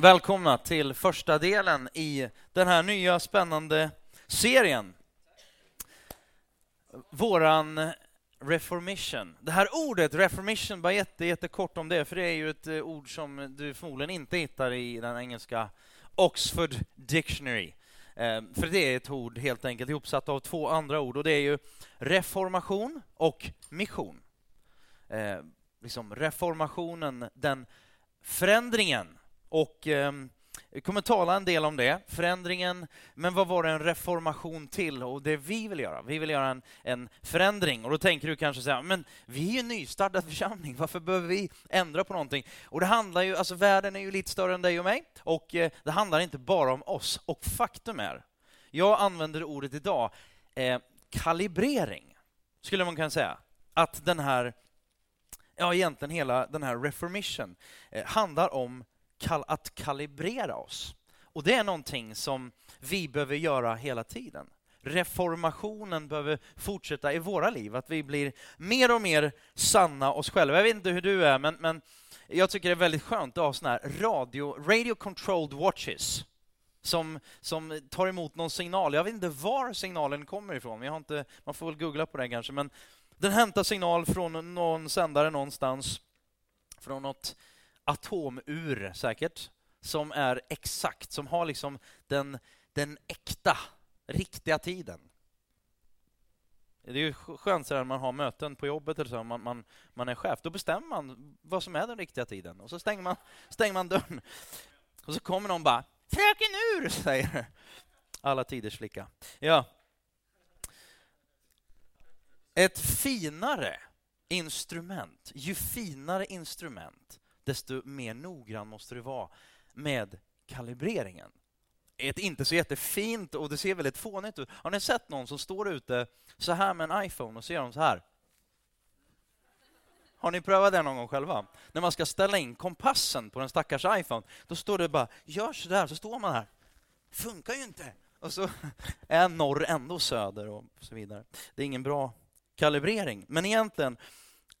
Välkomna till första delen i den här nya spännande serien. Våran reformation. Det här ordet reformation, bara jätte, jättekort om det, för det är ju ett eh, ord som du förmodligen inte hittar i den engelska Oxford Dictionary. Eh, för det är ett ord helt enkelt ihopsatt av två andra ord och det är ju reformation och mission. Eh, liksom reformationen, den förändringen och eh, vi kommer tala en del om det, förändringen, men vad var det en reformation till? Och det vi vill göra, vi vill göra en, en förändring. Och då tänker du kanske så här, men vi är ju en nystartad församling, varför behöver vi ändra på någonting? Och det handlar ju, alltså världen är ju lite större än dig och mig, och eh, det handlar inte bara om oss. Och faktum är, jag använder ordet idag, eh, kalibrering, skulle man kunna säga. Att den här, ja egentligen hela den här reformation eh, handlar om att kalibrera oss. Och det är någonting som vi behöver göra hela tiden. Reformationen behöver fortsätta i våra liv, att vi blir mer och mer sanna oss själva. Jag vet inte hur du är, men, men jag tycker det är väldigt skönt att ha sådana här radio, radio controlled watches som, som tar emot någon signal. Jag vet inte var signalen kommer ifrån, jag har inte, man får väl googla på det kanske, men den hämtar signal från någon sändare någonstans, från något atomur säkert, som är exakt, som har liksom den, den äkta, riktiga tiden. Det är ju skönt så när man har möten på jobbet eller så, man, man, man är chef. Då bestämmer man vad som är den riktiga tiden och så stänger man, stänger man dörren. Och så kommer någon bara ”Fröken Ur”, säger alla tiders flicka. Ja. Ett finare instrument, ju finare instrument, desto mer noggrann måste du vara med kalibreringen. Ett inte så jättefint och det ser väldigt fånigt ut. Har ni sett någon som står ute så här med en iPhone och ser dem så här? Har ni prövat det någon gång själva? När man ska ställa in kompassen på den stackars iPhone, då står det bara gör så där, så står man här. Funkar ju inte. Och så är norr ändå söder och så vidare. Det är ingen bra kalibrering. Men egentligen,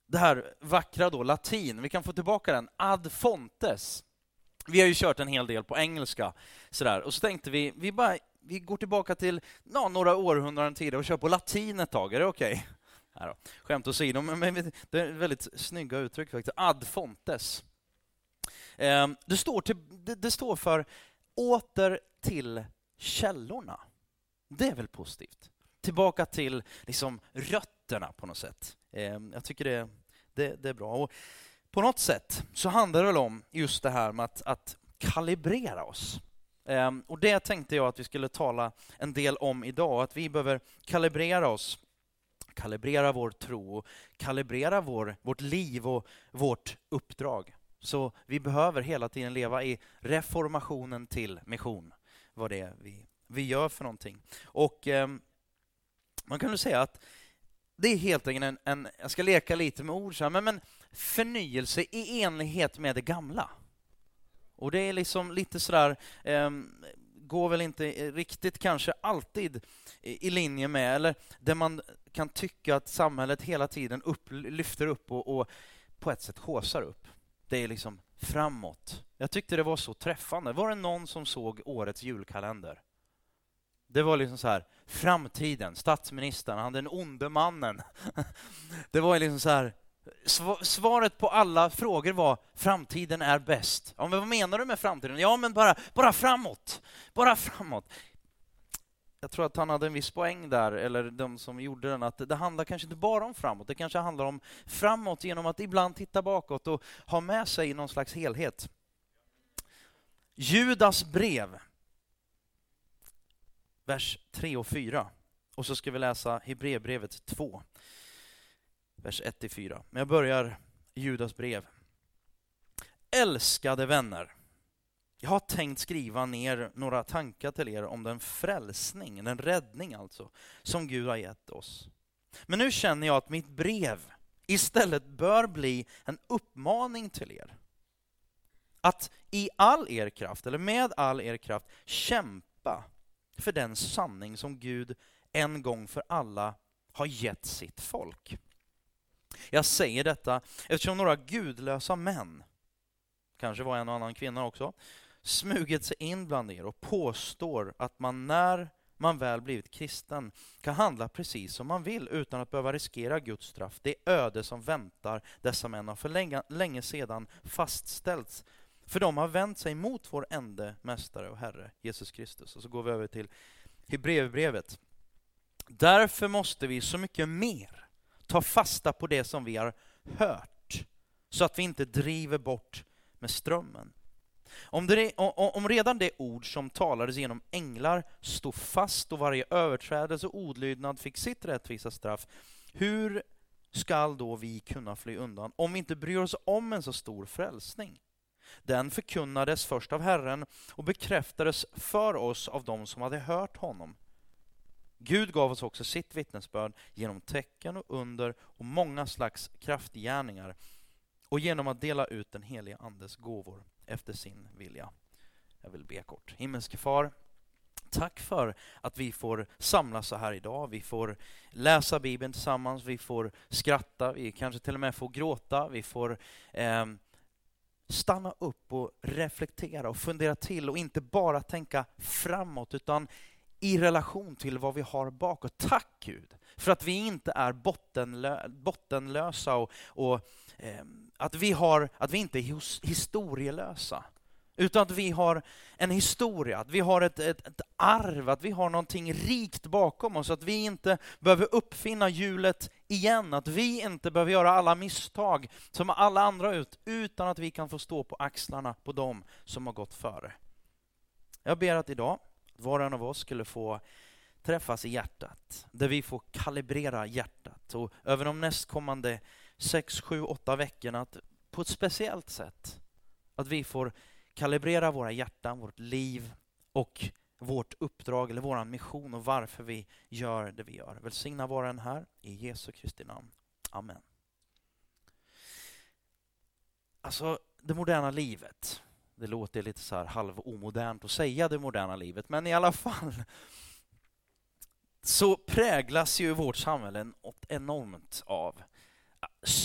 det här vackra då, latin, vi kan få tillbaka den, ad fontes. Vi har ju kört en hel del på engelska, sådär. och så tänkte vi, vi, bara, vi går tillbaka till ja, några århundraden tidigare och kör på latin ett tag, är det okej? Okay? Skämt åsido, men det är väldigt snygga uttryck faktiskt. Ad fontes. Ehm, det står, till, det står för åter till källorna. Det är väl positivt? Tillbaka till liksom rötterna på något sätt. Ehm, jag tycker det, det, det är bra. Och på något sätt så handlar det väl om just det här med att, att kalibrera oss. Ehm, och det tänkte jag att vi skulle tala en del om idag, att vi behöver kalibrera oss, kalibrera vår tro, kalibrera vår, vårt liv och vårt uppdrag. Så vi behöver hela tiden leva i reformationen till mission, vad det är vi, vi gör för någonting. Och eh, man kan ju säga att det är helt enkelt en, en, jag ska leka lite med ord, så här, men, men förnyelse i enlighet med det gamla. Och det är liksom lite sådär, eh, går väl inte riktigt kanske alltid i, i, linje med, eller där man kan tycka att samhället hela tiden upp, lyfter upp och, och på ett sätt håsar upp. Det är liksom framåt. Jag tyckte det var så träffande. Var det någon som såg årets julkalender? Det var liksom så här, framtiden, statsministern, han den onde mannen. Det var liksom så här, svaret på alla frågor var framtiden är bäst. Ja, men vad menar du med framtiden? Ja, men bara, bara framåt. Bara framåt. Jag tror att han hade en viss poäng där, eller de som gjorde den, att det handlar kanske inte bara om framåt. Det kanske handlar om framåt genom att ibland titta bakåt och ha med sig någon slags helhet. Judas brev vers 3 och 4. Och så ska vi läsa Hebreerbrevet 2, vers 1-4. Men jag börjar Judas brev. Älskade vänner. Jag har tänkt skriva ner några tankar till er om den frälsning, den räddning alltså, som Gud har gett oss. Men nu känner jag att mitt brev istället bör bli en uppmaning till er. Att i all er kraft, eller med all er kraft, kämpa för den sanning som Gud en gång för alla har gett sitt folk. Jag säger detta eftersom några gudlösa män, kanske var en och annan kvinna också, smugit sig in bland er och påstår att man när man väl blivit kristen kan handla precis som man vill utan att behöva riskera Guds straff. Det öde som väntar dessa män har för länge, länge sedan fastställts. För de har vänt sig mot vår ende, mästare och Herre, Jesus Kristus. Och så går vi över till Hebreerbrevet. Därför måste vi så mycket mer ta fasta på det som vi har hört, så att vi inte driver bort med strömmen. Om, det, om, redan det ord som talades genom änglar stod fast och varje överträdelse och odlydnad fick sitt rättvisa straff, hur skall då vi kunna fly undan om vi inte bryr oss om en så stor frälsning? Den förkunnades först av Herren och bekräftades för oss av dem som hade hört honom. Gud gav oss också sitt vittnesbörd genom tecken och under och många slags kraftgärningar och genom att dela ut den helige Andes gåvor efter sin vilja. Jag vill be kort. Himmelske Far, tack för att vi får samlas så här idag. Vi får läsa Bibeln tillsammans, vi får skratta, vi kanske till och med får gråta, vi får eh, stanna upp och reflektera och fundera till och inte bara tänka framåt utan i relation till vad vi har bakåt. Tack Gud för att vi inte är bottenlö bottenlösa och, och eh, att, vi har, att vi inte är historielösa. Utan att vi har en historia, att vi har ett, ett, ett, arv, att vi har någonting rikt bakom oss, att vi inte behöver uppfinna hjulet igen, att vi inte behöver göra alla misstag som alla andra ut, utan att vi kan få stå på axlarna på dem som har gått före. Jag ber att idag, var och en av oss skulle få träffas i hjärtat, där vi får kalibrera hjärtat och över de nästkommande sex, sju, åtta veckorna att på ett speciellt sätt att vi får kalibrera våra hjärtan, vårt liv och vårt uppdrag eller vår mission och varför vi gör det vi gör. Välsigna var en här i Jesu Kristi namn. Amen. Alltså, det moderna livet. Det låter lite så här halvomodernt att säga det moderna livet, men i alla fall så präglas ju vårt samhälle enormt av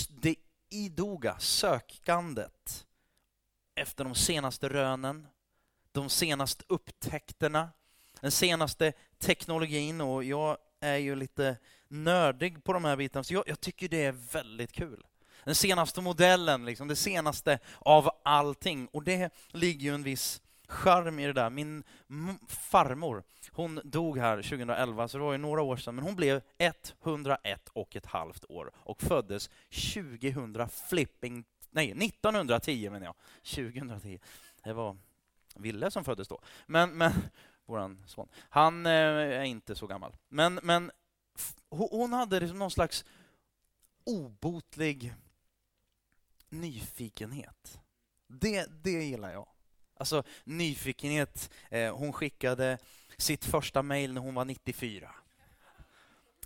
det idoga sökandet efter de senaste rönen, de senaste upptäckterna, den senaste teknologin och jag är ju lite nördig på de här bitarna, så jag, jag tycker det är väldigt kul. Den senaste modellen, liksom, det senaste av allting. Och det ligger ju en viss charm i det där. Min farmor, hon dog här 2011, så det var ju några år sedan, men hon blev 101 och ett halvt år och föddes 2000 flipping, nej 1910 menar jag, 2010. Det var Ville som föddes då. Men, men våran son, han eh, är inte så gammal. Men, men hon hade liksom någon slags obotlig nyfikenhet. Det, det gillar jag. Alltså nyfikenhet. Eh, hon skickade sitt första mejl när hon var 94.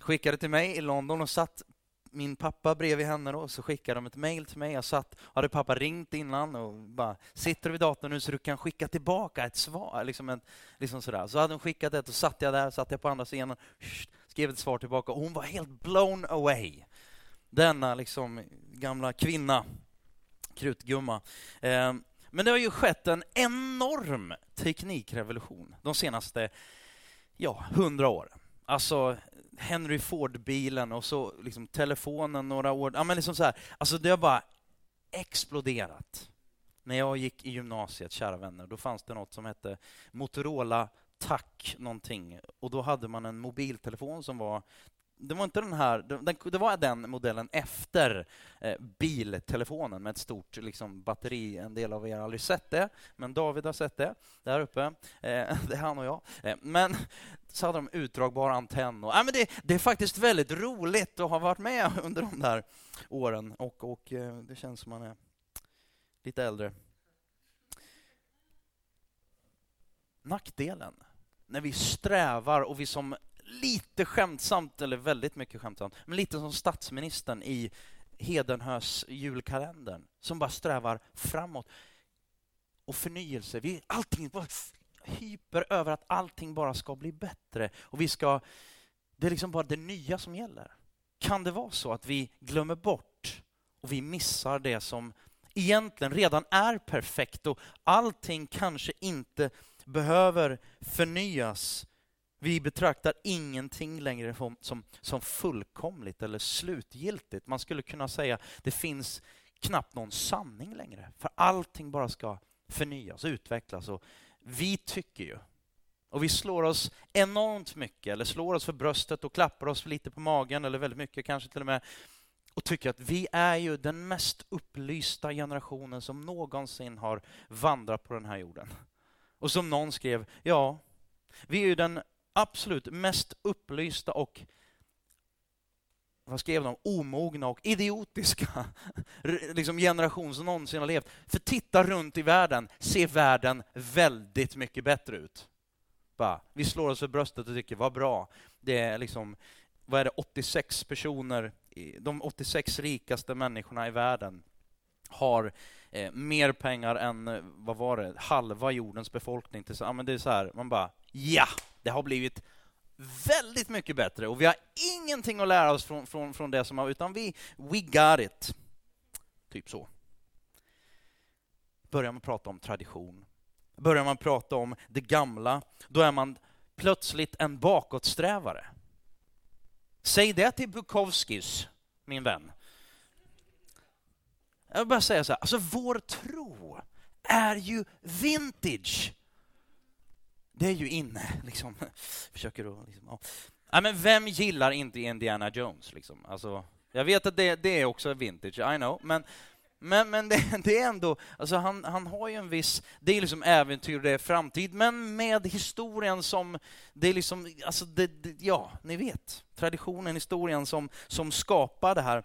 Skickade till mig i London och satt min pappa bredvid henne då, så skickade de ett mejl till mig. Jag satt, hade pappa ringt innan och bara, sitter du vid datorn nu så du kan skicka tillbaka ett svar? Liksom, en, liksom sådär. Så hade hon skickat ett, och satt jag där, satt jag på andra sidan skrev ett svar tillbaka. Och hon var helt blown away. Denna liksom gamla kvinna, krutgumma. Eh, men det har ju skett en enorm teknikrevolution de senaste ja, hundra åren. Alltså Henry Ford-bilen och så liksom telefonen några år. Ja, men liksom så här. Alltså det har bara exploderat. När jag gick i gymnasiet, kära vänner, då fanns det något som hette Motorola Tack någonting. Och då hade man en mobiltelefon som var det var inte den här, den, det var den modellen efter eh, biltelefonen med ett stort liksom, batteri. En del av er har aldrig sett det, men David har sett det där uppe. Eh, det är han och jag. Eh, men så hade de utdragbar antenn. Och, äh, men det, det, är faktiskt väldigt roligt att ha varit med under de där åren och, och eh, det känns som man är lite äldre. Nackdelen när vi strävar och vi som lite skämtsamt, eller väldigt mycket skämtsamt, men lite som statsministern i Hedenhös julkalendern, som bara strävar framåt. Och förnyelse. Vi, allting bara hyper över att allting bara ska bli bättre. Och vi ska, det är liksom bara det nya som gäller. Kan det vara så att vi glömmer bort och vi missar det som egentligen redan är perfekt och allting kanske inte behöver förnyas. Vi betraktar ingenting längre som, som, som fullkomligt eller slutgiltigt. Man skulle kunna säga att det finns knappt någon sanning längre, för allting bara ska förnyas och utvecklas. Och vi tycker ju, och vi slår oss enormt mycket, eller slår oss för bröstet och klappar oss lite på magen, eller väldigt mycket kanske till och med, och tycker att vi är ju den mest upplysta generationen som någonsin har vandrat på den här jorden. Och som någon skrev, ja, vi är ju den absolut mest upplysta och vad skrev de? Omogna och idiotiska liksom generation som någonsin har levt. För titta runt i världen, ser världen väldigt mycket bättre ut. Bara, vi slår oss för bröstet och tycker, vad bra. Det är liksom, vad är det, 86 personer, de 86 rikaste människorna i världen har eh, mer pengar än, eh, vad var det, halva jordens befolkning. Till, ja, men det är så här, man bara, ja, det har blivit väldigt mycket bättre och vi har ingenting att lära oss från, från, från det som har, utan vi, we got it. Typ så. Börjar man prata om tradition, börjar man prata om det gamla, då är man plötsligt en bakåtsträvare. Säg det till Bukowskis, min vän. Jag vill bara säga så här, alltså vår tro är ju vintage. Det är ju inne, liksom. Försöker att... Liksom, ja. ja. men vem gillar inte Indiana Jones? Liksom? Alltså, jag vet att det, det är också vintage, I know, men, men, men det, det, är ändå... Alltså han, han har ju en viss... Det är liksom äventyr, det är framtid, men med historien som... Det är liksom... Alltså det, det, ja, ni vet. Traditionen, historien som, som skapar det här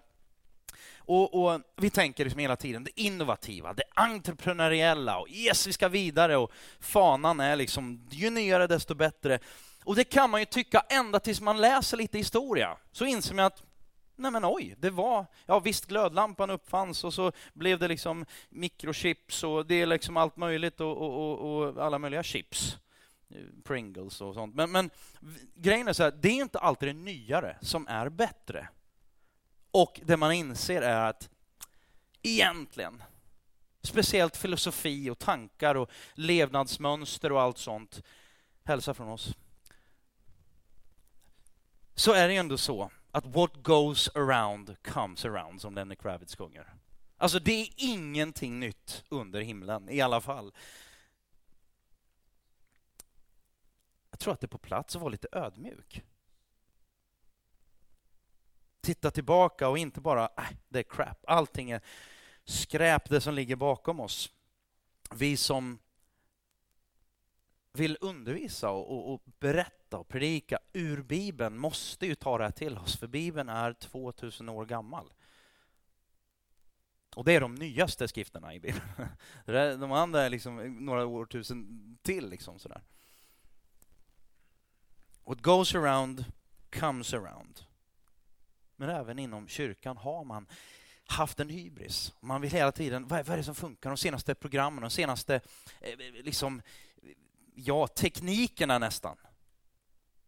och, och, Vi tänker liksom hela tiden det innovativa, det entreprenöriella och yes, vi ska vidare och fanan är liksom ju nyare desto bättre. Och det kan man ju tycka ända tills man läser lite historia. Så inser man att nej men oj, det var, ja visst glödlampan uppfanns och så blev det liksom mikrochips och det är liksom allt möjligt och, och, och, och alla möjliga chips. Pringles och sånt. Men, men grejen är så här, det är inte alltid det nyare som är bättre. Och det man inser är att egentligen, speciellt filosofi och tankar och levnadsmönster och allt sånt, hälsa från oss, så är det ju ändå så att what goes around comes around, som Lenny Kravitz sjunger. Alltså det är ingenting nytt under himlen, i alla fall. Jag tror att det är på plats att vara lite ödmjuk titta tillbaka och inte bara, äh, det är crap, allting är skräp det som ligger bakom oss. Vi som vill undervisa och, och, och, berätta och predika ur Bibeln måste ju ta det här till oss, för Bibeln är 2000 år gammal. Och det är de nyaste skrifterna i Bibeln. De andra är liksom några årtusen till. Liksom sådär. What goes around comes around men även inom kyrkan har man haft en hybris. Man vill hela tiden, vad är, vad är det som funkar? De senaste programmen, de senaste eh, liksom, ja, teknikerna nästan.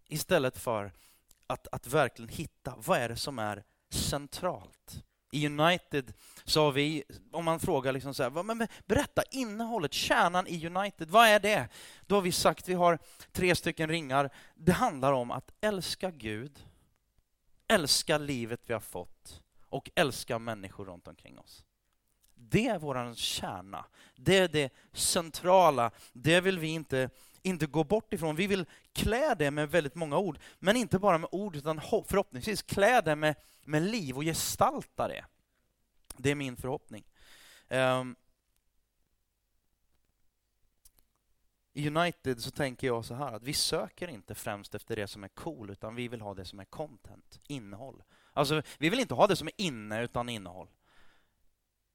Istället för att, att verkligen hitta, vad är det som är centralt? I United så har vi, om man frågar liksom så här, men berätta innehållet, kärnan i United, vad är det? Då har vi sagt, vi har tre stycken ringar. Det handlar om att älska Gud, älska livet vi har fått och älska människor runt omkring oss. Det är vår kärna. Det är det centrala. Det vill vi inte, inte gå bort ifrån. Vi vill klä det med väldigt många ord, men inte bara med ord, utan förhoppningsvis klä det med, med liv och gestalta det. Det är min förhoppning. Um, I United så tänker jag så här att vi söker inte främst efter det som är cool, utan vi vill ha det som är content, innehåll. Alltså, vi vill inte ha det som är inne, utan innehåll.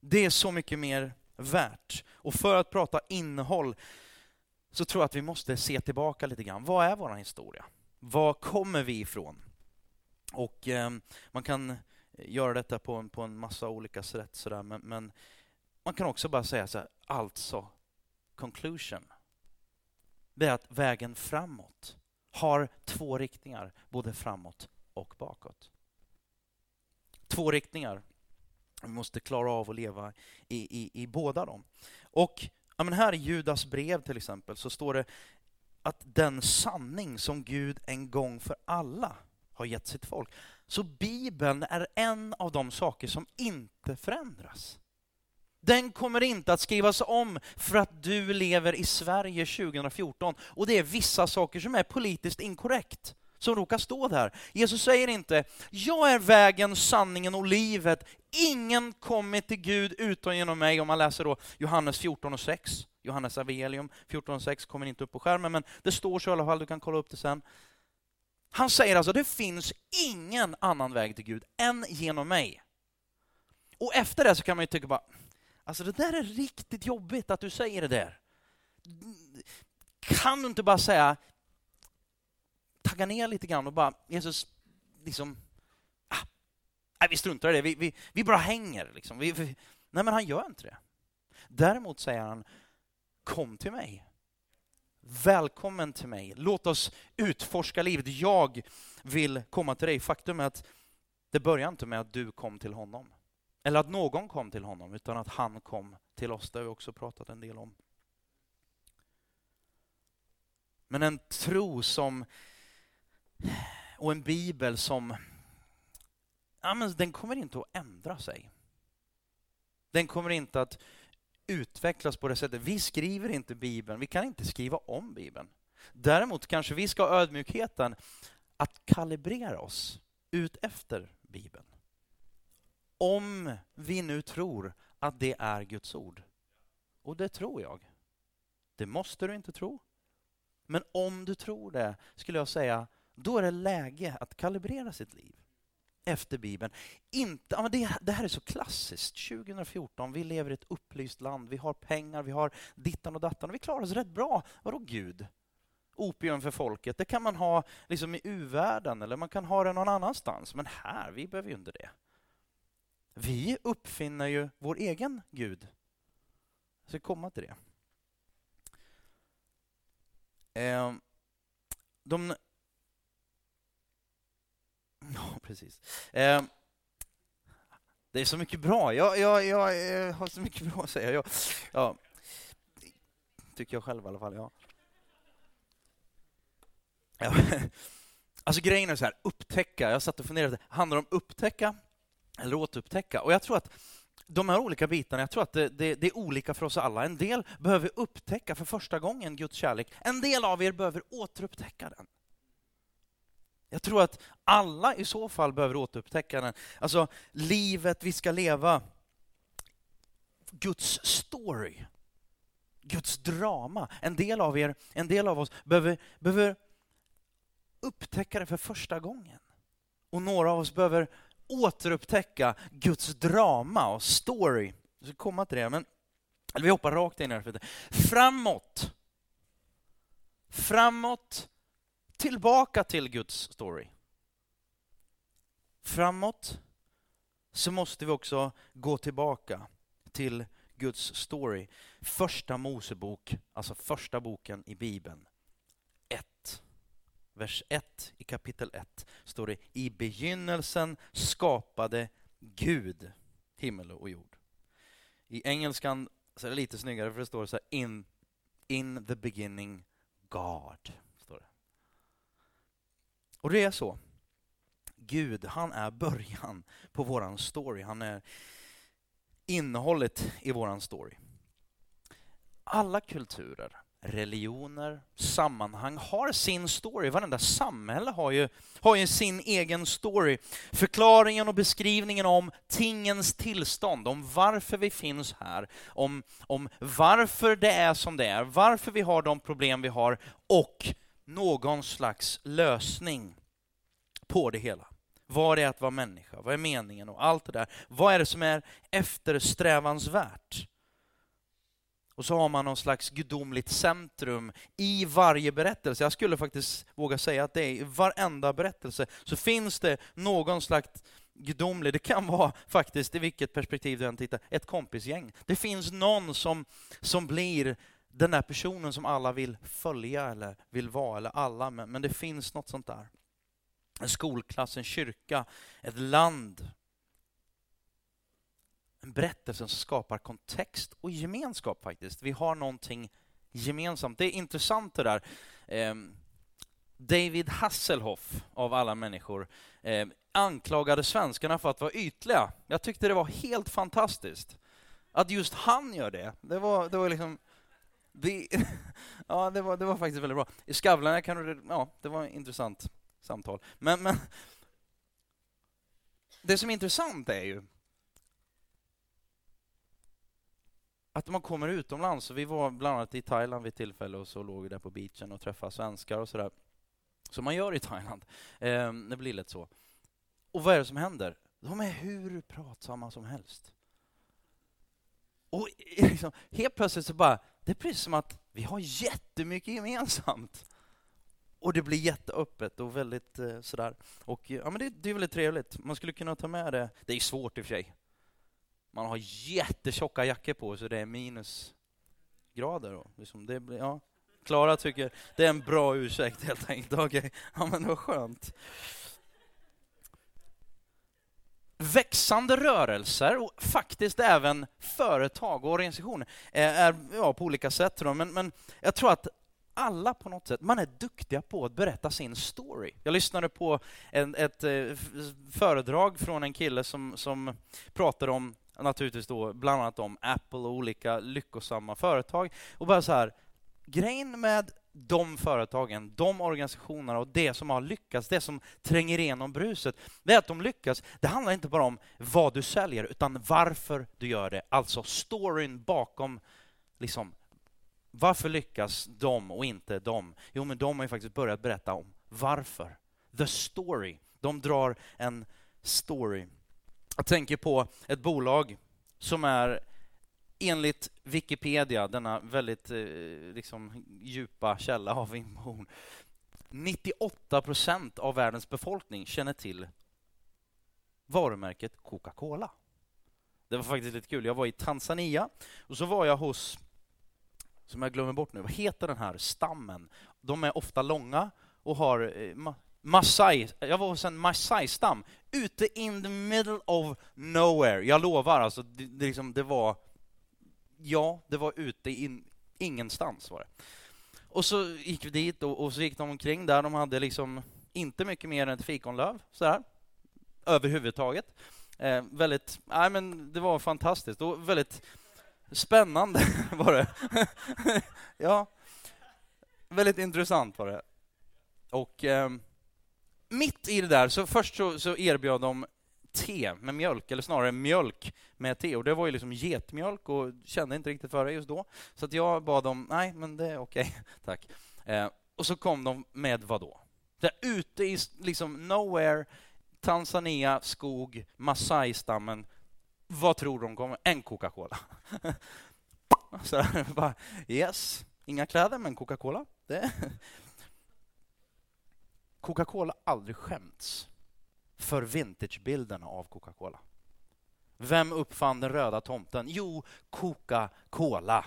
Det är så mycket mer värt. Och för att prata innehåll så tror jag att vi måste se tillbaka lite grann. Vad är vår historia? Var kommer vi ifrån? Och eh, man kan göra detta på en, på en massa olika sätt, sådär, men, men man kan också bara säga så här, alltså, conclusion det är att vägen framåt har två riktningar, både framåt och bakåt. Två riktningar. Vi måste klara av att leva i, i, i båda dem. Och ja, men här i Judas brev till exempel så står det att den sanning som Gud en gång för alla har gett sitt folk. Så Bibeln är en av de saker som inte förändras. Den kommer inte att skrivas om för att du lever i Sverige 2014 och det är vissa saker som är politiskt inkorrekt som råkar stå där. Jesus säger inte, jag är vägen, sanningen och livet. Ingen kommer till Gud utan genom mig, om man läser då Johannes 14 och 6. Johannes evangelium 14 och 6 kommer inte upp på skärmen, men det står så i alla fall, du kan kolla upp det sen. Han säger alltså, det finns ingen annan väg till Gud än genom mig. Och efter det så kan man ju tycka bara, alltså det där är riktigt jobbigt att du säger det där. Kan du inte bara säga, tagga ner lite grann och bara, Jesus, liksom, ah, nej, vi struntar i det, vi, vi, vi bara hänger. Liksom. Vi, vi, nej, men han gör inte det. Däremot säger han, kom till mig. Välkommen till mig. Låt oss utforska livet. Jag vill komma till dig. Faktum är att det börjar inte med att du kom till honom. Eller att någon kom till honom, utan att han kom till oss. Det har vi också pratat en del om. Men en tro som och en bibel som ja, men den kommer inte att ändra sig. Den kommer inte att utvecklas på det sättet. Vi skriver inte Bibeln, vi kan inte skriva om Bibeln. Däremot kanske vi ska ha ödmjukheten att kalibrera oss ut efter Bibeln. Om vi nu tror att det är Guds ord. Och det tror jag. Det måste du inte tro. Men om du tror det skulle jag säga, då är det läge att kalibrera sitt liv efter Bibeln. Inte, det, det, här är så klassiskt. 2014, vi lever i ett upplyst land, vi har pengar, vi har dittan och dattan och vi klarar oss rätt bra. Vadå Gud? Opium för folket, det kan man ha liksom i u-världen eller man kan ha det någon annanstans. Men här, vi behöver ju inte det. Vi uppfinner ju vår egen Gud. Jag ska komma till det. Ehm, de Ja, precis. Ehm, det är så mycket bra. Jag, jag, jag, jag, har så mycket bra att säga. Jag, ja, tycker jag själv i alla fall. Ja. ja. Alltså grejen är så här, upptäcka. Jag satt och funderade. Handlar det om upptäcka eller återupptäcka? Och jag tror att de här olika bitarna, jag tror att det, det, det, är olika för oss alla. En del behöver upptäcka för första gången Guds kärlek. En del av er behöver återupptäcka den. Jag tror att alla i så fall behöver återupptäcka den. Alltså, livet vi ska leva. Guds story. Guds drama. En del av er, en del av oss behöver, behöver upptäcka det för första gången. Och några av oss behöver återupptäcka Guds drama och story. Vi ska komma till det, men vi hoppar rakt in här. Framåt. Framåt tillbaka till Guds story. Framåt så måste vi också gå tillbaka till Guds story. Första Mosebok, alltså första boken i Bibeln. Vers 1 i kapitel 1 står det I begynnelsen skapade Gud himmel och jord. I engelskan så är det lite snyggare för det står så här in, in the beginning God. Och det är så. Gud, han är början på våran story. Han är innehållet i våran story. Alla kulturer, religioner, sammanhang har sin story. Varenda samhälle har ju, har ju sin egen story. Förklaringen och beskrivningen om tingens tillstånd, om varför vi finns här, om, om varför det är som det är, varför vi har de problem vi har och någon slags lösning på det hela. Vad är att vara människa? Vad är meningen? Och allt det där. Vad är det som är eftersträvansvärt? Och så har man någon slags gudomligt centrum i varje berättelse. Jag skulle faktiskt våga säga att det är i varenda berättelse så finns det någon slags gudomlig, det kan vara faktiskt, i vilket perspektiv du än tittar, ett kompisgäng. Det finns någon som, som blir den där personen som alla vill följa eller vill vara, eller alla, men, men det finns något sånt där. En skolklass, en kyrka, ett land en berättelse som skapar kontext och gemenskap faktiskt. Vi har någonting gemensamt. Det är intressant det där. Ehm, David Hasselhoff, av alla människor, ehm, anklagade svenskarna för att vara ytliga. Jag tyckte det var helt fantastiskt. Att just han gör det, det var, det var liksom... Det, ja, det var, det var faktiskt väldigt bra. I Skavlan kan du... Ja, det var ett intressant samtal. Men, men det som är intressant är ju att man kommer utomlands. Vi var bland annat i Thailand vid tillfälle och så låg vi där på beachen och träffade svenskar och sådär. Som man gör i Thailand. Eh, det blir lätt så. Och vad är det som händer? De är hur pratsamma som helst. Och liksom, helt plötsligt så bara, det är precis som att vi har jättemycket gemensamt. Och det blir jätteöppet och väldigt eh, sådär. Och ja, men det, det, är väldigt trevligt. Man skulle kunna ta med det. Det är svårt i och för sig. Man har jättetjocka jackor på så det är minusgrader. Då. Liksom det blir, ja. Klara tycker det är en bra ursäkt helt enkelt. Okay. ja men det var skönt. Växande rörelser och faktiskt även företag och organisationer eh, är, ja, på olika sätt. Då. Men, men jag tror att alla på något sätt, man är duktiga på att berätta sin story. Jag lyssnade på en, ett eh, föredrag från en kille som, som pratade om, naturligtvis då, bland annat om Apple och olika lyckosamma företag. Och bara så här, grejen med de företagen, de organisationerna och det som har lyckats, det som tränger igenom bruset, det är att de lyckas. Det handlar inte bara om vad du säljer, utan varför du gör det. Alltså storyn bakom liksom, varför lyckas de och inte de? Jo, men de har ju faktiskt börjat berätta om varför. The story. De drar en story. Jag tänker på ett bolag som är enligt Wikipedia, denna väldigt eh, liksom, djupa källa av information, 98 procent av världens befolkning känner till varumärket Coca-Cola. Det var faktiskt lite kul. Jag var i Tanzania och så var jag hos som jag glömmer bort nu. Vad heter den här stammen? De är ofta långa och har eh, Masai. Jag var hos en Masai-stam ute in the middle of nowhere. Jag lovar, alltså, det, det, liksom, det var... Ja, det var ute in ingenstans var det. Och så gick vi dit och, och, så gick de omkring där. De hade liksom inte mycket mer än ett fikonlöv sådär. överhuvudtaget. Eh, väldigt, nej men det var fantastiskt och väldigt Spännande var det. ja, väldigt intressant var det. Och eh, mitt i det där, så först så, så erbjöd de te med mjölk, eller snarare mjölk med te. Och det var ju liksom getmjölk och kände inte riktigt för det just då. Så att jag bad dem, nej men det är okej, okay. tack. Eh, och så kom de med vad då? Där ute i liksom nowhere, Tanzania, skog, Masai-stammen, vad tror de kommer? En Coca-Cola. Så bara, yes, inga kläder men Coca-Cola. Coca-Cola aldrig skämts för vintagebilderna av Coca-Cola. Vem uppfann den röda tomten? Jo, Coca-Cola.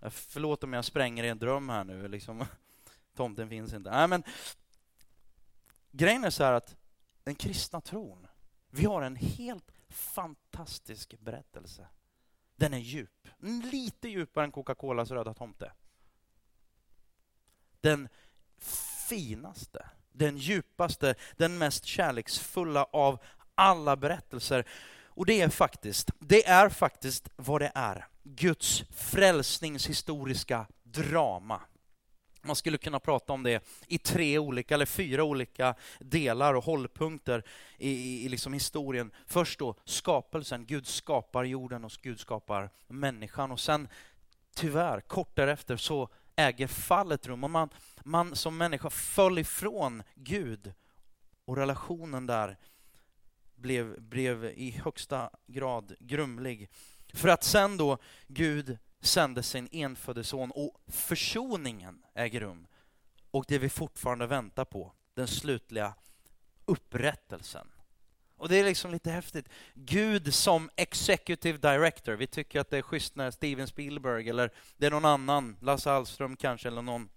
Eh, förlåt om jag spränger i en dröm här nu. Liksom. Tomten finns inte. Nej, men grejen är så här att den kristna tron, vi har en helt fantastisk berättelse. Den är djup. Lite djupare än Coca-Colas röda tomte. Den finaste, den djupaste, den mest kärleksfulla av alla berättelser. Och det är faktiskt, det är faktiskt vad det är. Guds frälsningshistoriska drama. Man skulle kunna prata om det i tre olika eller fyra olika delar och hållpunkter i, i liksom historien. Först då skapelsen, Gud skapar jorden och Gud skapar människan och sen tyvärr kort därefter så äger fallet rum och man, man som människa föll ifrån Gud och relationen där blev, blev i högsta grad grumlig. För att sen då Gud sände sin enfödde son och försoningen äger rum. Och det vi fortfarande väntar på, den slutliga upprättelsen. Och det är liksom lite häftigt. Gud som executive director. Vi tycker att det är schysst när Steven Spielberg eller det är någon annan, Lasse Hallström kanske eller någon,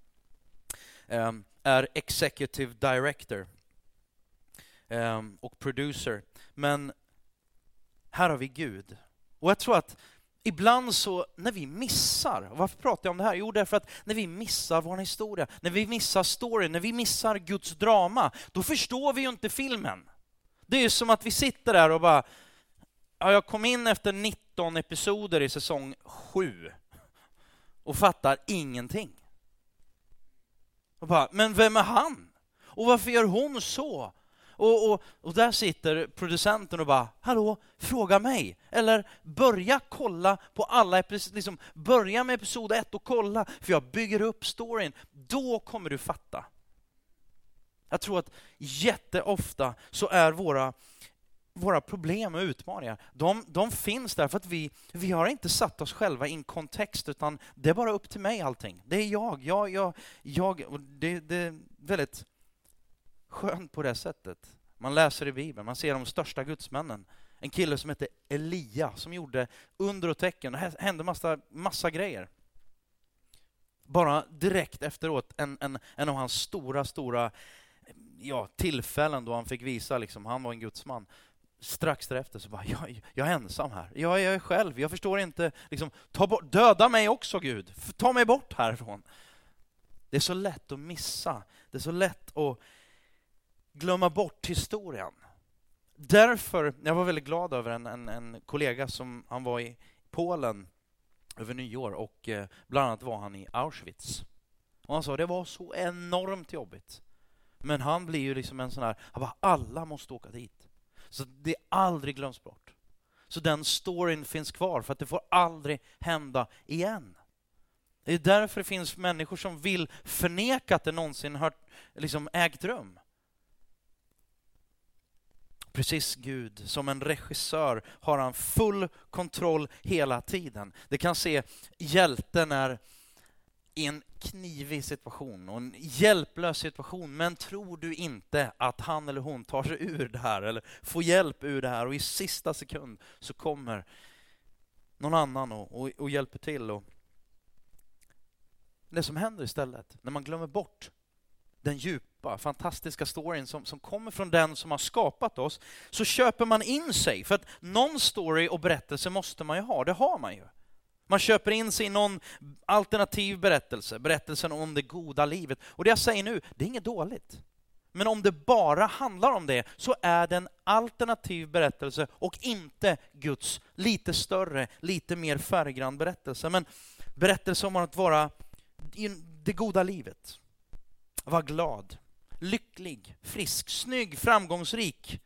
um, är executive director um, och producer. Men här har vi Gud. Och jag tror att ibland så, när vi missar, varför pratar jag om det här? Jo, därför att när vi missar vår historia, när vi missar storyn, när vi missar Guds drama, då förstår vi ju inte filmen. Det är som att vi sitter där och bara, ja, jag kom in efter 19 episoder i säsong 7 och fattar ingenting. Och bara, men vem är han? Och varför gör hon så? Och, och, och där sitter producenten och bara, hallå, fråga mig. Eller börja kolla på alla liksom, börja med episod ett och kolla, för jag bygger upp storyn. Då kommer du fatta. Jag tror att jätteofta så är våra, våra problem och utmaningar, de, de finns där för att vi, vi har inte satt oss själva i en kontext, utan det är bara upp till mig allting. Det är jag, jag, jag, jag och det, det är väldigt skönt på det sättet. Man läser i Bibeln, man ser de största gudsmännen. En kille som hette Elia som gjorde under och tecken. Det hände massa, massa grejer. Bara direkt efteråt, en, en, en av hans stora, stora ja, tillfällen då han fick visa liksom, han var en gudsman. Strax därefter så bara, jag, jag är ensam här. Jag, jag är själv, jag förstår inte. Liksom, ta bort, döda mig också Gud, ta mig bort härifrån. Det är så lätt att missa. Det är så lätt att glömma bort historien. Därför, jag var väldigt glad över en, en, en kollega som han var i Polen över nyår och eh, bland annat var han i Auschwitz. Och han sa det var så enormt jobbigt. Men han blir ju liksom en sån här, han bara, alla måste åka dit. Så det aldrig glöms bort. Så den storyn finns kvar, för att det får aldrig hända igen. Det är därför det finns människor som vill förneka att det någonsin har liksom ägt rum. Precis Gud, som en regissör har han full kontroll hela tiden. Det kan se hjälten är i en knivig situation och en hjälplös situation, men tror du inte att han eller hon tar sig ur det här eller får hjälp ur det här och i sista sekund så kommer någon annan och, och, och hjälper till. Och det som händer istället, när man glömmer bort den djupa, fantastiska storyn som, som kommer från den som har skapat oss, så köper man in sig. För att någon story och berättelse måste man ju ha, det har man ju. Man köper in sig i någon alternativ berättelse, berättelsen om det goda livet. Och det jag säger nu, det är inget dåligt. Men om det bara handlar om det, så är det en alternativ berättelse och inte Guds lite större, lite mer färggrann berättelse. Men berättelse om att vara i det goda livet. Var glad, lycklig, frisk, snygg, framgångsrik.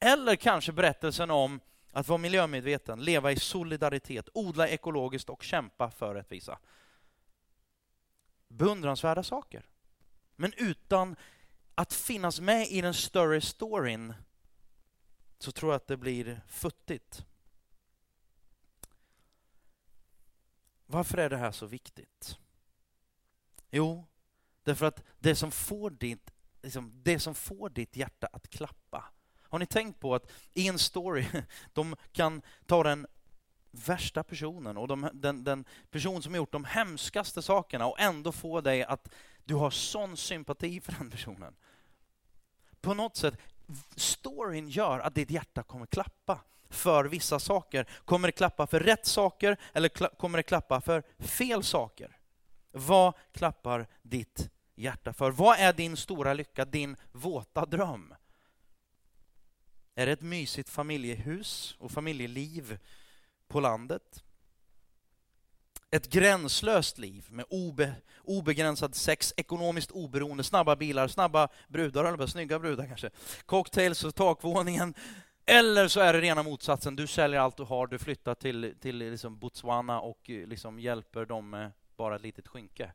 Eller kanske berättelsen om att vara miljömedveten, leva i solidaritet, odla ekologiskt och kämpa för rättvisa. Beundransvärda saker. Men utan att finnas med i den större storyn så tror jag att det blir futtigt. Varför är det här så viktigt? Jo, därför att det som får ditt, liksom, det som får ditt hjärta att klappa har ni tänkt på att i en story, de kan ta den värsta personen och de, den, den person som har gjort de hemskaste sakerna och ändå få dig att du har sån sympati för den personen. På något sätt, storyn gör att ditt hjärta kommer klappa för vissa saker. Kommer det klappa för rätt saker eller kommer det klappa för fel saker? Vad klappar ditt hjärta för? Vad är din stora lycka, din våta dröm? Är det ett mysigt familjehus och familjeliv på landet? Ett gränslöst liv med obe, obegränsad sex, ekonomiskt oberoende, snabba bilar, snabba brudar, eller snygga brudar kanske, cocktails och takvåningen. Eller så är det rena motsatsen, du säljer allt du har, du flyttar till, till liksom Botswana och eh, liksom hjälper dem med bara ett litet skynke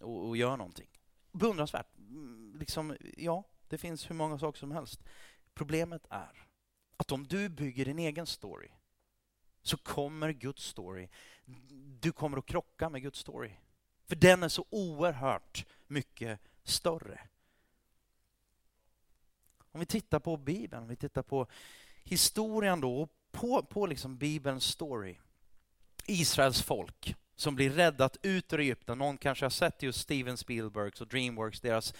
och, och gör någonting. Beundransvärt. Mm, liksom, ja, det finns hur många saker som helst. Problemet är att om du bygger din egen story så kommer Guds story, du kommer att krocka med Guds story. För den är så oerhört mycket större. Om vi tittar på Bibeln, om vi tittar på historien då, på, på liksom Bibelns story. Israels folk som blir räddat ut ur Egypten. Någon kanske har sett just Steven Spielbergs och Dreamworks, deras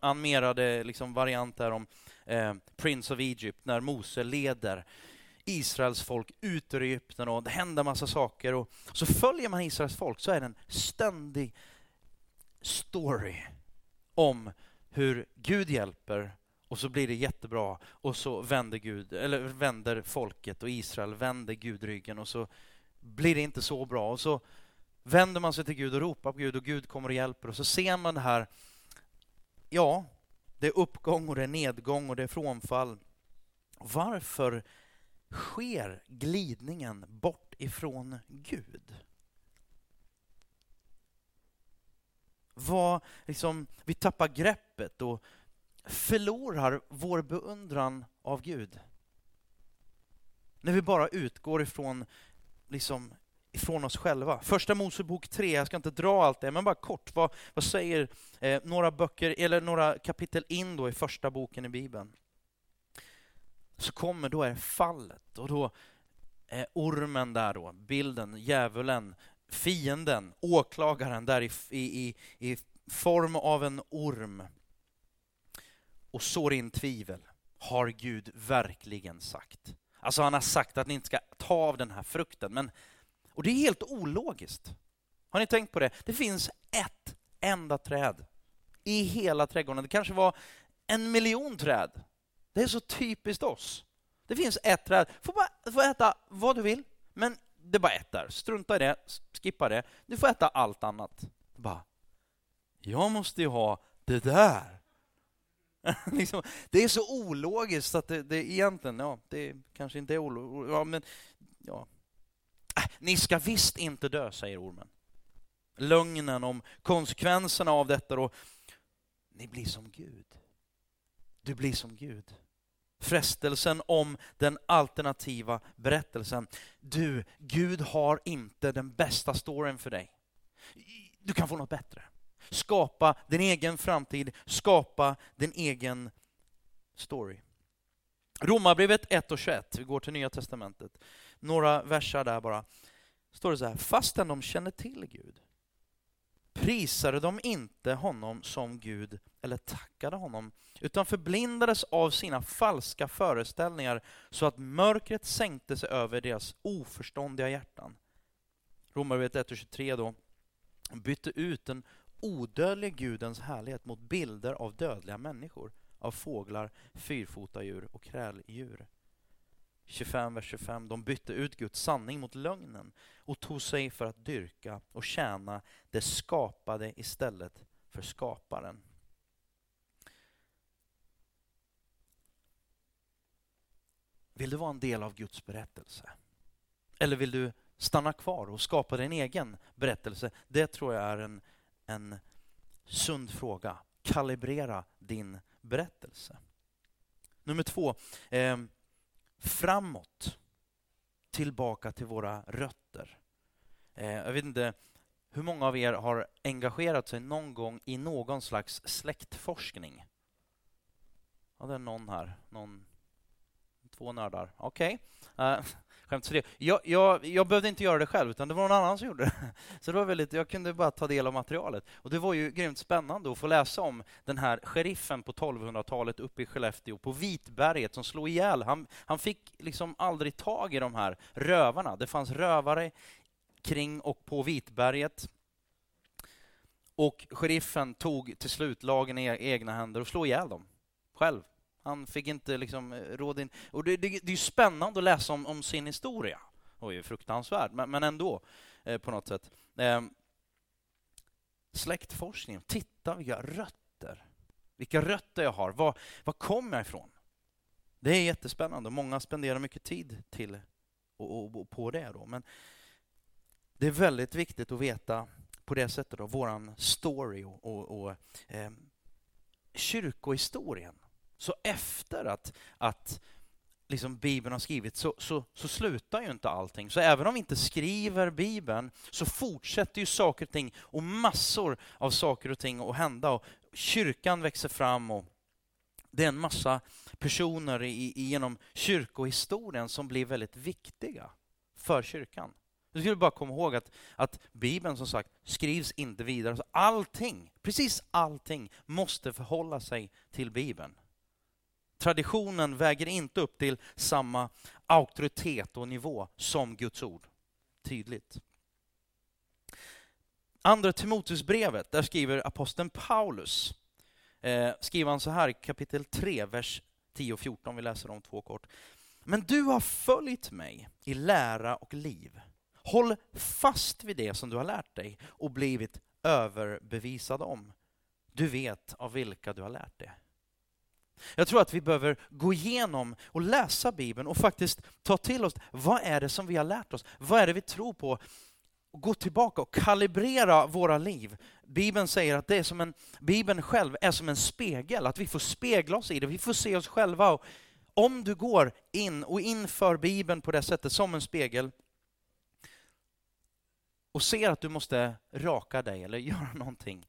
animerade liksom variant där om eh, Prince of Egypt, när Mose leder Israels folk ut ur Egypten och det händer massa saker. Och så följer man Israels folk så är det en ständig story om hur Gud hjälper och så blir det jättebra och så vänder, Gud, eller vänder folket och Israel vänder Gud ryggen och så blir det inte så bra. Och så vänder man sig till Gud och ropar på Gud och Gud kommer och hjälper och så ser man det här, ja, det är uppgång och det är nedgång och det är frånfall. Varför sker glidningen bort ifrån Gud? Vad, liksom, vi tappar greppet och förlorar vår beundran av Gud. När vi bara utgår ifrån, liksom, ifrån oss själva. Första Mosebok 3, jag ska inte dra allt det, men bara kort, vad, vad säger eh, några böcker, eller några kapitel in då i första boken i Bibeln? Så kommer, då är fallet, och då är ormen där då, bilden, djävulen, fienden, åklagaren där i, i, i form av en orm och sår in tvivel. Har Gud verkligen sagt? Alltså han har sagt att ni inte ska ta av den här frukten, men och det är helt ologiskt. Har ni tänkt på det? Det finns ett enda träd i hela trädgården. Det kanske var en miljon träd. Det är så typiskt oss. Det finns ett träd. Du får, bara, får äta vad du vill, men det är bara ett där. Strunta i det, skippa det. Du får äta allt annat. Bara, jag måste ju ha det där. liksom, det är så ologiskt att det, det egentligen, ja, det kanske inte är ologiskt, ja, men ja. Äh, ni ska visst inte dö, säger ormen. Lögnen om konsekvenserna av detta då. Ni blir som Gud. Du blir som Gud. Frestelsen om den alternativa berättelsen. Du, Gud har inte den bästa storyn för dig. Du kan få något bättre. Skapa din egen framtid, skapa din egen story. Romarbrevet 1 och 21, vi går till Nya Testamentet. Några versar där bara. Står det så här, fastän de känner till Gud prisade de inte honom som Gud eller tackade honom, utan förblindades av sina falska föreställningar så att mörkret sänkte sig över deras oförståndiga hjärtan. Romarbrevet 1.23 då, bytte ut den odödlige Gudens härlighet mot bilder av dödliga människor, av fåglar, fyrfotadjur och kräldjur. 25, vers 25. De bytte ut Guds sanning mot lögnen och tog sig för att dyrka och tjäna det skapade istället för skaparen. Vill du vara en del av Guds berättelse? Eller vill du stanna kvar och skapa din egen berättelse? Det tror jag är en en sund fråga. Kalibrera din berättelse. Nummer två, eh, framåt. Tillbaka till våra rötter. Eh, jag vet inte hur många av er har engagerat sig någon gång i någon slags släktforskning? Ja, det är någon här. Någon, två nördar. Okej. Okay skämt för det. Jag, jag, jag behövde inte göra det själv, utan det var någon annan som gjorde det. Så det var väldigt, jag kunde bara ta del av materialet. Och det var ju grymt spännande att få läsa om den här sheriffen på 1200-talet uppe i Skellefteå, på Vitberget, som slog ihjäl. Han, han fick liksom aldrig tag i de här rövarna. Det fanns rövare kring och på Vitberget. Och sheriffen tog till slut lagen i egna händer och slog ihjäl dem själv. Han fick inte liksom eh, råd in. Och det, det, det är spännande att läsa om, om sin historia. Oj, fruktansvärd, men, men ändå eh, på något sätt. Eh, släktforskning, titta vilka rötter. Vilka rötter jag har. Var, var kommer jag ifrån? Det är jättespännande. Många spenderar mycket tid till och, och, och på det. Då. Men det är väldigt viktigt att veta på det sättet, då, våran story och, och, och eh, kyrkohistorien så efter att, att liksom Bibeln har skrivits så, så, så slutar ju inte allting. Så även om vi inte skriver Bibeln så fortsätter ju saker och ting och massor av saker och ting att hända. Och kyrkan växer fram och det är en massa personer i, genom kyrkohistorien som blir väldigt viktiga för kyrkan. Du skulle bara komma ihåg att, att Bibeln som sagt skrivs inte vidare. Så allting, precis allting måste förhålla sig till Bibeln. Traditionen väger inte upp till samma auktoritet och nivå som Guds ord. Tydligt. Andra Timoteusbrevet, där skriver aposteln Paulus, eh, skriver han så här i kapitel 3, vers 10 och 14, vi läser de två kort. Men du har följt mig i lära och liv. Håll fast vid det som du har lärt dig och blivit överbevisad om. Du vet av vilka du har lärt det. Jag tror att vi behöver gå igenom och läsa Bibeln och faktiskt ta till oss, vad är det som vi har lärt oss? Vad är det vi tror på? Och gå tillbaka och kalibrera våra liv. Bibeln säger att det är som en, Bibeln själv är som en spegel, att vi får spegla oss i det, vi får se oss själva. Och om du går in och inför Bibeln på det sättet, som en spegel, och ser att du måste raka dig eller göra någonting,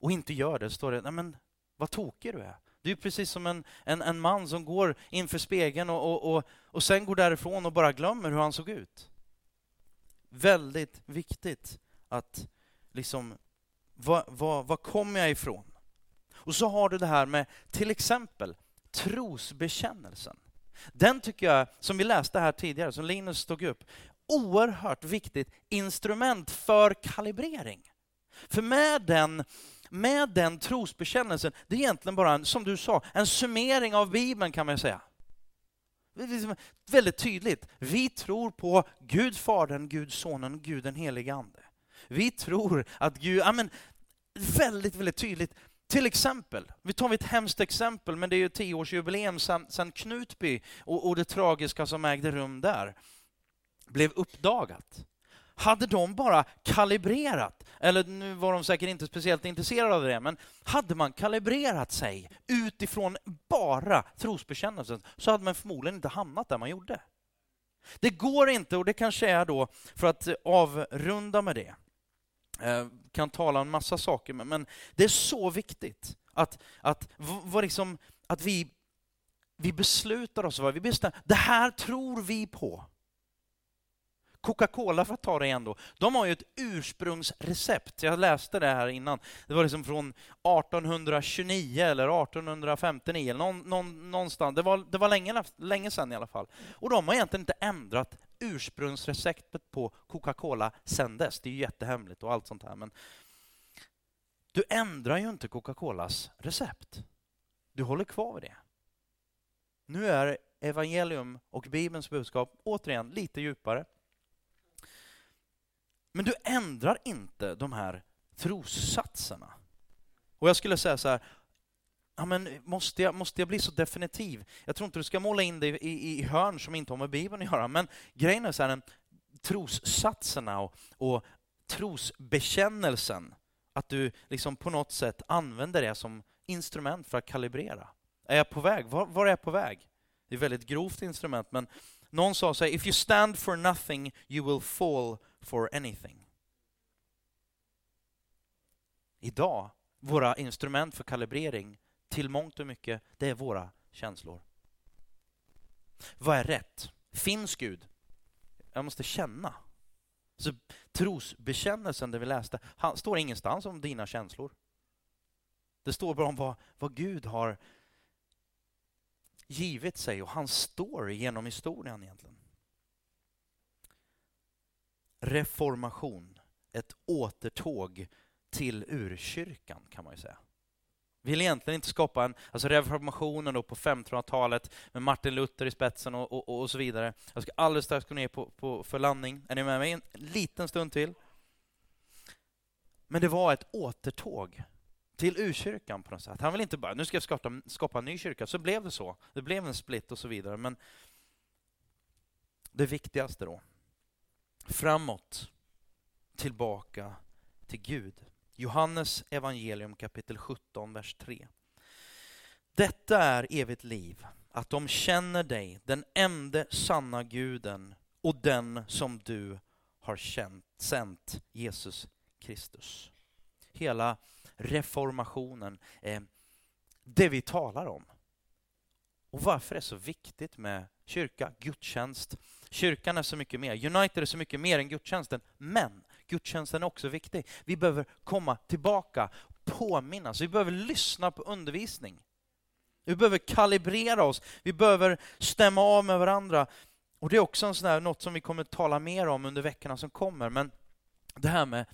och inte gör det, står det, nej men vad tokig du är. Du är precis som en, en, en man som går inför spegeln och, och, och, och sen går därifrån och bara glömmer hur han såg ut. Väldigt viktigt att liksom, var, var, var kommer jag ifrån? Och så har du det här med till exempel trosbekännelsen. Den tycker jag, som vi läste här tidigare, som Linus tog upp, oerhört viktigt instrument för kalibrering. För med den med den trosbekännelsen, det är egentligen bara, en, som du sa, en summering av Bibeln kan man säga. Liksom väldigt tydligt. Vi tror på Gud Fadern, Gud Sonen, Gud den helige Ande. Vi tror att Gud, ja men, väldigt, väldigt tydligt. Till exempel, vi tar ett hemskt exempel, men det är ju tioårsjubileum sedan, sedan Knutby och, och det tragiska som ägde rum där blev uppdagat. Hade de bara kalibrerat, eller nu var de säkert inte speciellt intresserade av det, men hade man kalibrerat sig utifrån bara trosbekännelsen så hade man förmodligen inte hamnat där man gjorde. Det går inte, och det kanske är då, för att avrunda med det, eh, kan tala om en massa saker, men det är så viktigt att, att, vad liksom, att vi, vi beslutar oss, vi bestämmer, det här tror vi på. Coca-Cola, för att ta det igen då, de har ju ett ursprungsrecept. Jag läste det här innan. Det var liksom från 1829 eller 1859, eller någon, någon, någonstans. Det var, det var länge, länge sedan i alla fall. Och de har egentligen inte ändrat ursprungsreceptet på Coca-Cola sedan dess. Det är ju jättehemligt och allt sånt här. Men du ändrar ju inte Coca-Colas recept. Du håller kvar vid det. Nu är evangelium och Bibelns budskap återigen lite djupare. Men du ändrar inte de här trossatserna. Och jag skulle säga så här, ja, men måste, jag, måste jag bli så definitiv? Jag tror inte du ska måla in det i, i, i hörn som inte har med Bibeln att göra, men grejen är så här, trossatserna och, och trosbekännelsen, att du liksom på något sätt använder det som instrument för att kalibrera. Är jag på väg? Var, var är jag på väg? Det är ett väldigt grovt instrument, men någon sa så här, if you stand for nothing you will fall for anything. Idag, våra instrument för kalibrering till mångt och mycket, det är våra känslor. Vad är rätt? Finns Gud? Jag måste känna. Så trosbekännelsen, det vi läste, han står ingenstans om dina känslor. Det står bara om vad, vad Gud har givit sig och hans story genom historien egentligen reformation, ett återtåg till urkyrkan kan man ju säga. Vill egentligen inte skapa en, alltså reformationen då på 1500-talet med Martin Luther i spetsen och, och, och, så vidare. Jag ska alldeles strax gå ner på, på, för landning. Är ni med mig en liten stund till? Men det var ett återtåg till urkyrkan på något sätt. Han vill inte bara, nu ska jag skapa, skapa en ny kyrka. Så blev det så. Det blev en split och så vidare. Men det viktigaste då, framåt, tillbaka till Gud. Johannes evangelium kapitel 17, vers 3. Detta är evigt liv, att de känner dig, den enda sanna guden och den som du har känt, sänt, Jesus Kristus. Hela reformationen, eh, det vi talar om. Och varför det är så viktigt med kyrka, gudstjänst, Kyrkan är så mycket mer. United är så mycket mer än gudstjänsten. Men gudstjänsten är också viktig. Vi behöver komma tillbaka, påminnas. Vi behöver lyssna på undervisning. Vi behöver kalibrera oss, vi behöver stämma av med varandra. Och Det är också en sån här, något som vi kommer att tala mer om under veckorna som kommer. Men det här med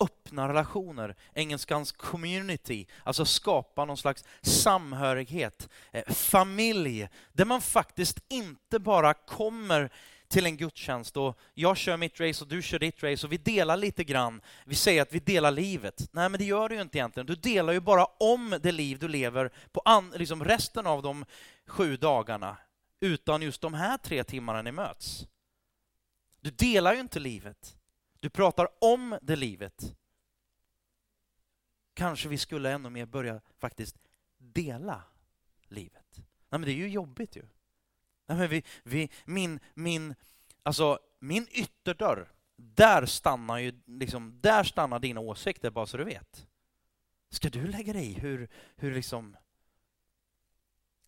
öppna relationer, engelskans community, alltså skapa någon slags samhörighet, eh, familj, där man faktiskt inte bara kommer till en gudstjänst och jag kör mitt race och du kör ditt race och vi delar lite grann. Vi säger att vi delar livet. Nej, men det gör du ju inte egentligen. Du delar ju bara om det liv du lever på an, liksom resten av de sju dagarna, utan just de här tre timmarna ni möts. Du delar ju inte livet. Du pratar om det livet. Kanske vi skulle ännu mer börja faktiskt dela livet. Nej, men det är ju jobbigt ju. Nej, men vi, vi, min, min, alltså, min ytterdörr, där stannar, ju, liksom, där stannar dina åsikter, bara så du vet. Ska du lägga dig i hur, hur, liksom,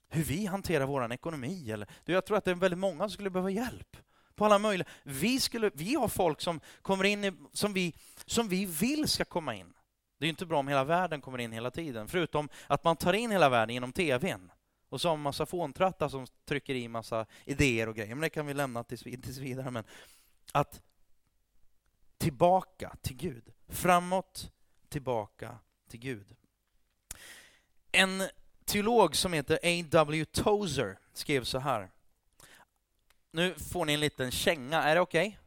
hur vi hanterar vår ekonomi? Eller, jag tror att det är väldigt många som skulle behöva hjälp på alla möjliga... Vi, skulle, vi har folk som kommer in i, som, vi, som vi vill ska komma in. Det är inte bra om hela världen kommer in hela tiden, förutom att man tar in hela världen genom tvn. Och så har man massa fåntrattar som trycker i massa idéer och grejer. Men det kan vi lämna tills, tills vidare. Men att tillbaka till Gud. Framåt, tillbaka till Gud. En teolog som heter A.W. Tozer skrev så här. Nu får ni en liten känga, är det okej? Okay?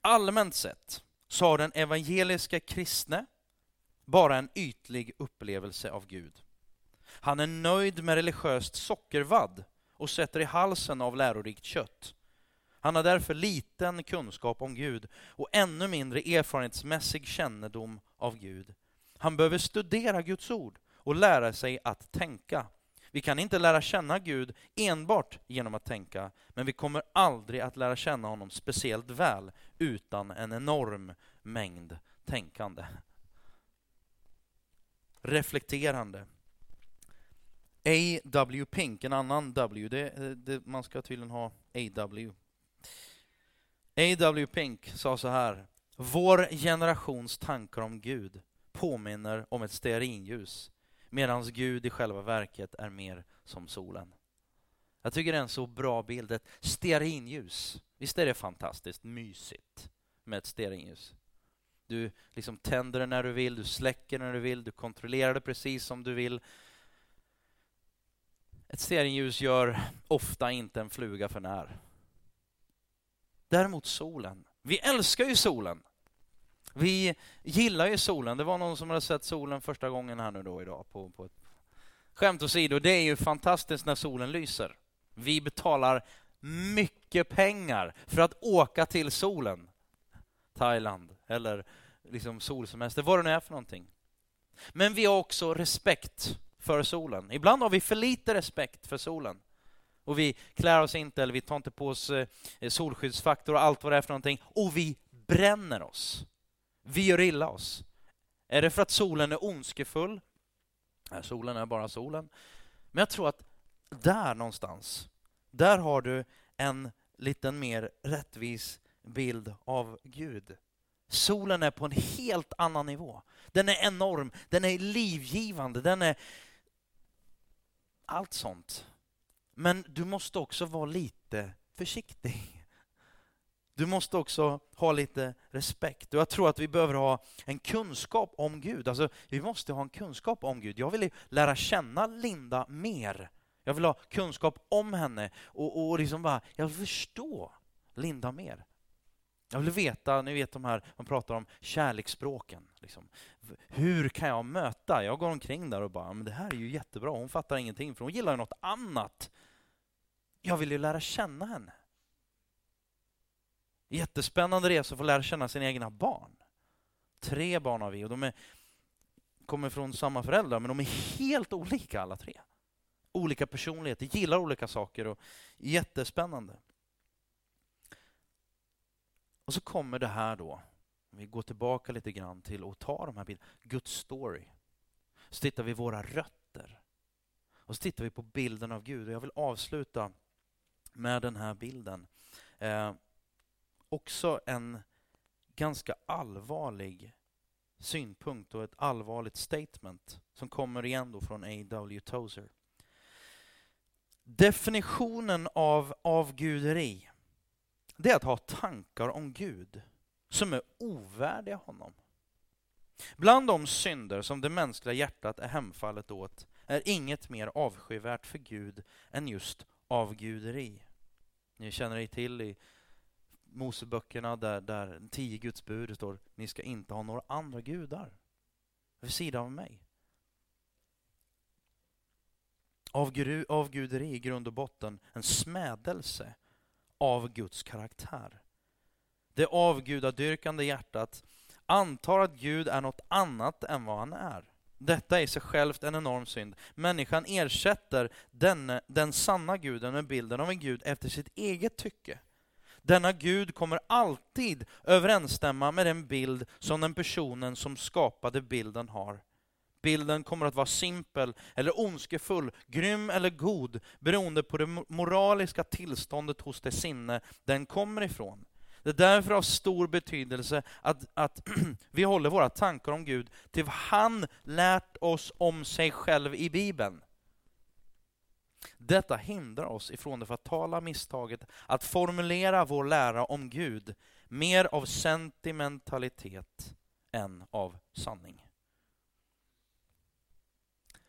Allmänt sett så har den evangeliska kristne bara en ytlig upplevelse av Gud. Han är nöjd med religiöst sockervadd och sätter i halsen av lärorikt kött. Han har därför liten kunskap om Gud och ännu mindre erfarenhetsmässig kännedom av Gud. Han behöver studera Guds ord och lära sig att tänka. Vi kan inte lära känna Gud enbart genom att tänka, men vi kommer aldrig att lära känna honom speciellt väl utan en enorm mängd tänkande. Reflekterande. A.W. Pink, en annan W, det, eh, det, man ska tydligen ha A.W. A.W. Pink sa så här. Vår generations tankar om Gud påminner om ett stearinljus medan Gud i själva verket är mer som solen. Jag tycker det är en så bra bild. Ett stearinljus. Visst är det fantastiskt mysigt med ett stearinljus? Du liksom tänder det när du vill, du släcker när du vill, du kontrollerar det precis som du vill. Ett stearinljus gör ofta inte en fluga för när. Däremot solen. Vi älskar ju solen. Vi gillar ju solen. Det var någon som hade sett solen första gången här nu då idag. På, på ett... Skämt åsido, det är ju fantastiskt när solen lyser. Vi betalar mycket pengar för att åka till solen. Thailand eller liksom solsemester, vad det nu är för någonting. Men vi har också respekt för solen. Ibland har vi för lite respekt för solen. Och vi klär oss inte, eller vi tar inte på oss eh, solskyddsfaktor och allt vad det är för någonting. Och vi bränner oss. Vi gör illa oss. Är det för att solen är ondskefull? Nej, solen är bara solen. Men jag tror att där någonstans, där har du en liten mer rättvis bild av Gud. Solen är på en helt annan nivå. Den är enorm, den är livgivande, den är allt sånt. Men du måste också vara lite försiktig. Du måste också ha lite respekt. Och jag tror att vi behöver ha en kunskap om Gud. Alltså, vi måste ha en kunskap om Gud. Jag vill lära känna Linda mer. Jag vill ha kunskap om henne och, och liksom bara, jag vill förstå Linda mer. Jag vill veta, ni vet de här, man pratar om kärleksspråken. Liksom. Hur kan jag möta? Jag går omkring där och bara, men det här är ju jättebra. Hon fattar ingenting, för hon gillar ju något annat. Jag vill ju lära känna henne. Jättespännande resa att få lära känna sina egna barn. Tre barn har vi och de är, kommer från samma föräldrar, men de är helt olika alla tre. Olika personligheter, gillar olika saker och jättespännande. Och så kommer det här då, om vi går tillbaka lite grann till att ta de här bilderna, Guds story. Så tittar vi våra rötter. Och så tittar vi på bilden av Gud. Och jag vill avsluta med den här bilden. Eh, också en ganska allvarlig synpunkt och ett allvarligt statement som kommer igen då från A.W. Tozer. Definitionen av avguderi, det är att ha tankar om Gud som är ovärdiga honom. Bland de synder som det mänskliga hjärtat är hemfallet åt är inget mer avskyvärt för Gud än just avguderi. Ni känner er till i Moseböckerna där, där tio Guds bud står ni ska inte ha några andra gudar vid sidan av mig. Avguderi, avguderi i grund och botten en smädelse av Guds karaktär. Det avgudadyrkande hjärtat antar att Gud är något annat än vad han är. Detta är i sig självt en enorm synd. Människan ersätter den, den sanna guden med bilden av en gud efter sitt eget tycke. Denna Gud kommer alltid överensstämma med den bild som den personen som skapade bilden har. Bilden kommer att vara simpel eller ondskefull, grym eller god, beroende på det moraliska tillståndet hos det sinne den kommer ifrån. Det är därför av stor betydelse att, att vi håller våra tankar om Gud till vad han lärt oss om sig själv i Bibeln. Detta hindrar oss ifrån det fatala misstaget att formulera vår lära om Gud mer av sentimentalitet än av sanning.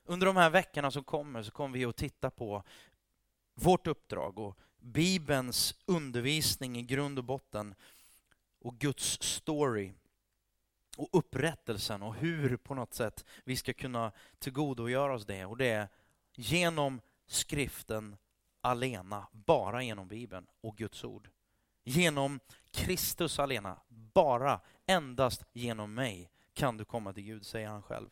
Under de här veckorna som kommer så kommer vi att titta på vårt uppdrag och Bibelns undervisning i grund och botten och Guds story och upprättelsen och hur på något sätt vi ska kunna tillgodogöra oss det. Och det är genom skriften alena, bara genom Bibeln och Guds ord. Genom Kristus alena, bara, endast genom mig kan du komma till Gud, säger han själv.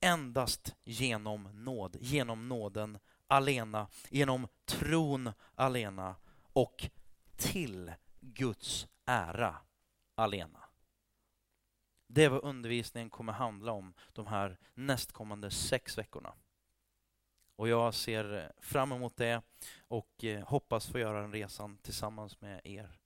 Endast genom nåd, genom nåden alena, genom tron alena och till Guds ära alena. Det är vad undervisningen kommer handla om de här nästkommande sex veckorna. Och jag ser fram emot det och eh, hoppas få göra den resan tillsammans med er.